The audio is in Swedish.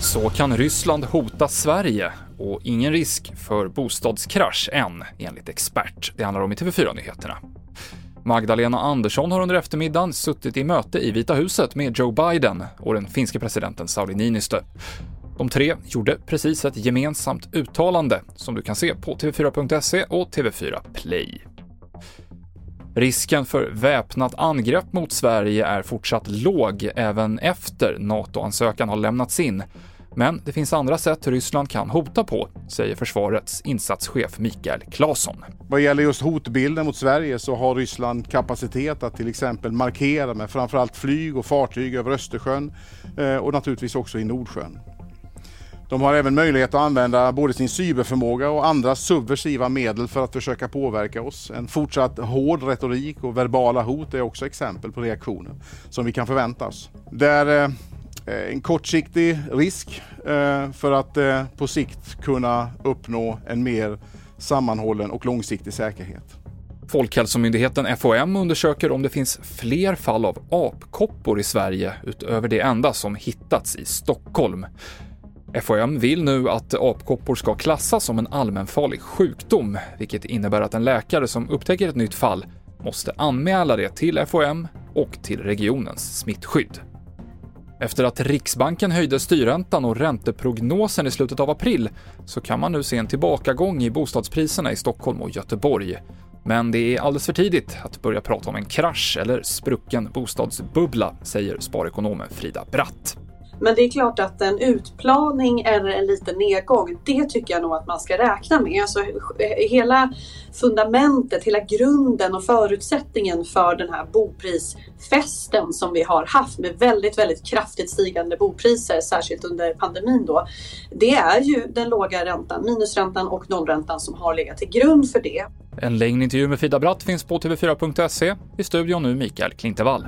Så kan Ryssland hota Sverige och ingen risk för bostadskrasch än, enligt expert. Det handlar om i TV4-nyheterna. Magdalena Andersson har under eftermiddagen suttit i möte i Vita huset med Joe Biden och den finske presidenten Sauli Niinistö. De tre gjorde precis ett gemensamt uttalande som du kan se på TV4.se och TV4 Play. Risken för väpnat angrepp mot Sverige är fortsatt låg även efter NATO-ansökan har lämnats in. Men det finns andra sätt Ryssland kan hota på, säger försvarets insatschef Mikael Claesson. Vad gäller just hotbilden mot Sverige så har Ryssland kapacitet att till exempel markera med framförallt flyg och fartyg över Östersjön eh, och naturligtvis också i Nordsjön. De har även möjlighet att använda både sin cyberförmåga och andra subversiva medel för att försöka påverka oss. En fortsatt hård retorik och verbala hot är också exempel på reaktioner som vi kan förvänta oss. Det är eh, en kortsiktig risk eh, för att eh, på sikt kunna uppnå en mer sammanhållen och långsiktig säkerhet. Folkhälsomyndigheten FHM undersöker om det finns fler fall av apkoppor i Sverige utöver det enda som hittats i Stockholm. FHM vill nu att apkoppor ska klassas som en allmänfarlig sjukdom, vilket innebär att en läkare som upptäcker ett nytt fall måste anmäla det till FHM och till regionens smittskydd. Efter att Riksbanken höjde styrräntan och ränteprognosen i slutet av april så kan man nu se en tillbakagång i bostadspriserna i Stockholm och Göteborg. Men det är alldeles för tidigt att börja prata om en krasch eller sprucken bostadsbubbla, säger sparekonomen Frida Bratt. Men det är klart att en utplaning eller en liten nedgång, det tycker jag nog att man ska räkna med. Alltså, eh, hela fundamentet, hela grunden och förutsättningen för den här boprisfesten som vi har haft med väldigt, väldigt kraftigt stigande bopriser, särskilt under pandemin då. Det är ju den låga räntan, minusräntan och nollräntan som har legat till grund för det. En längre intervju med Frida Bratt finns på tv4.se. I studion nu Mikael Klintevall.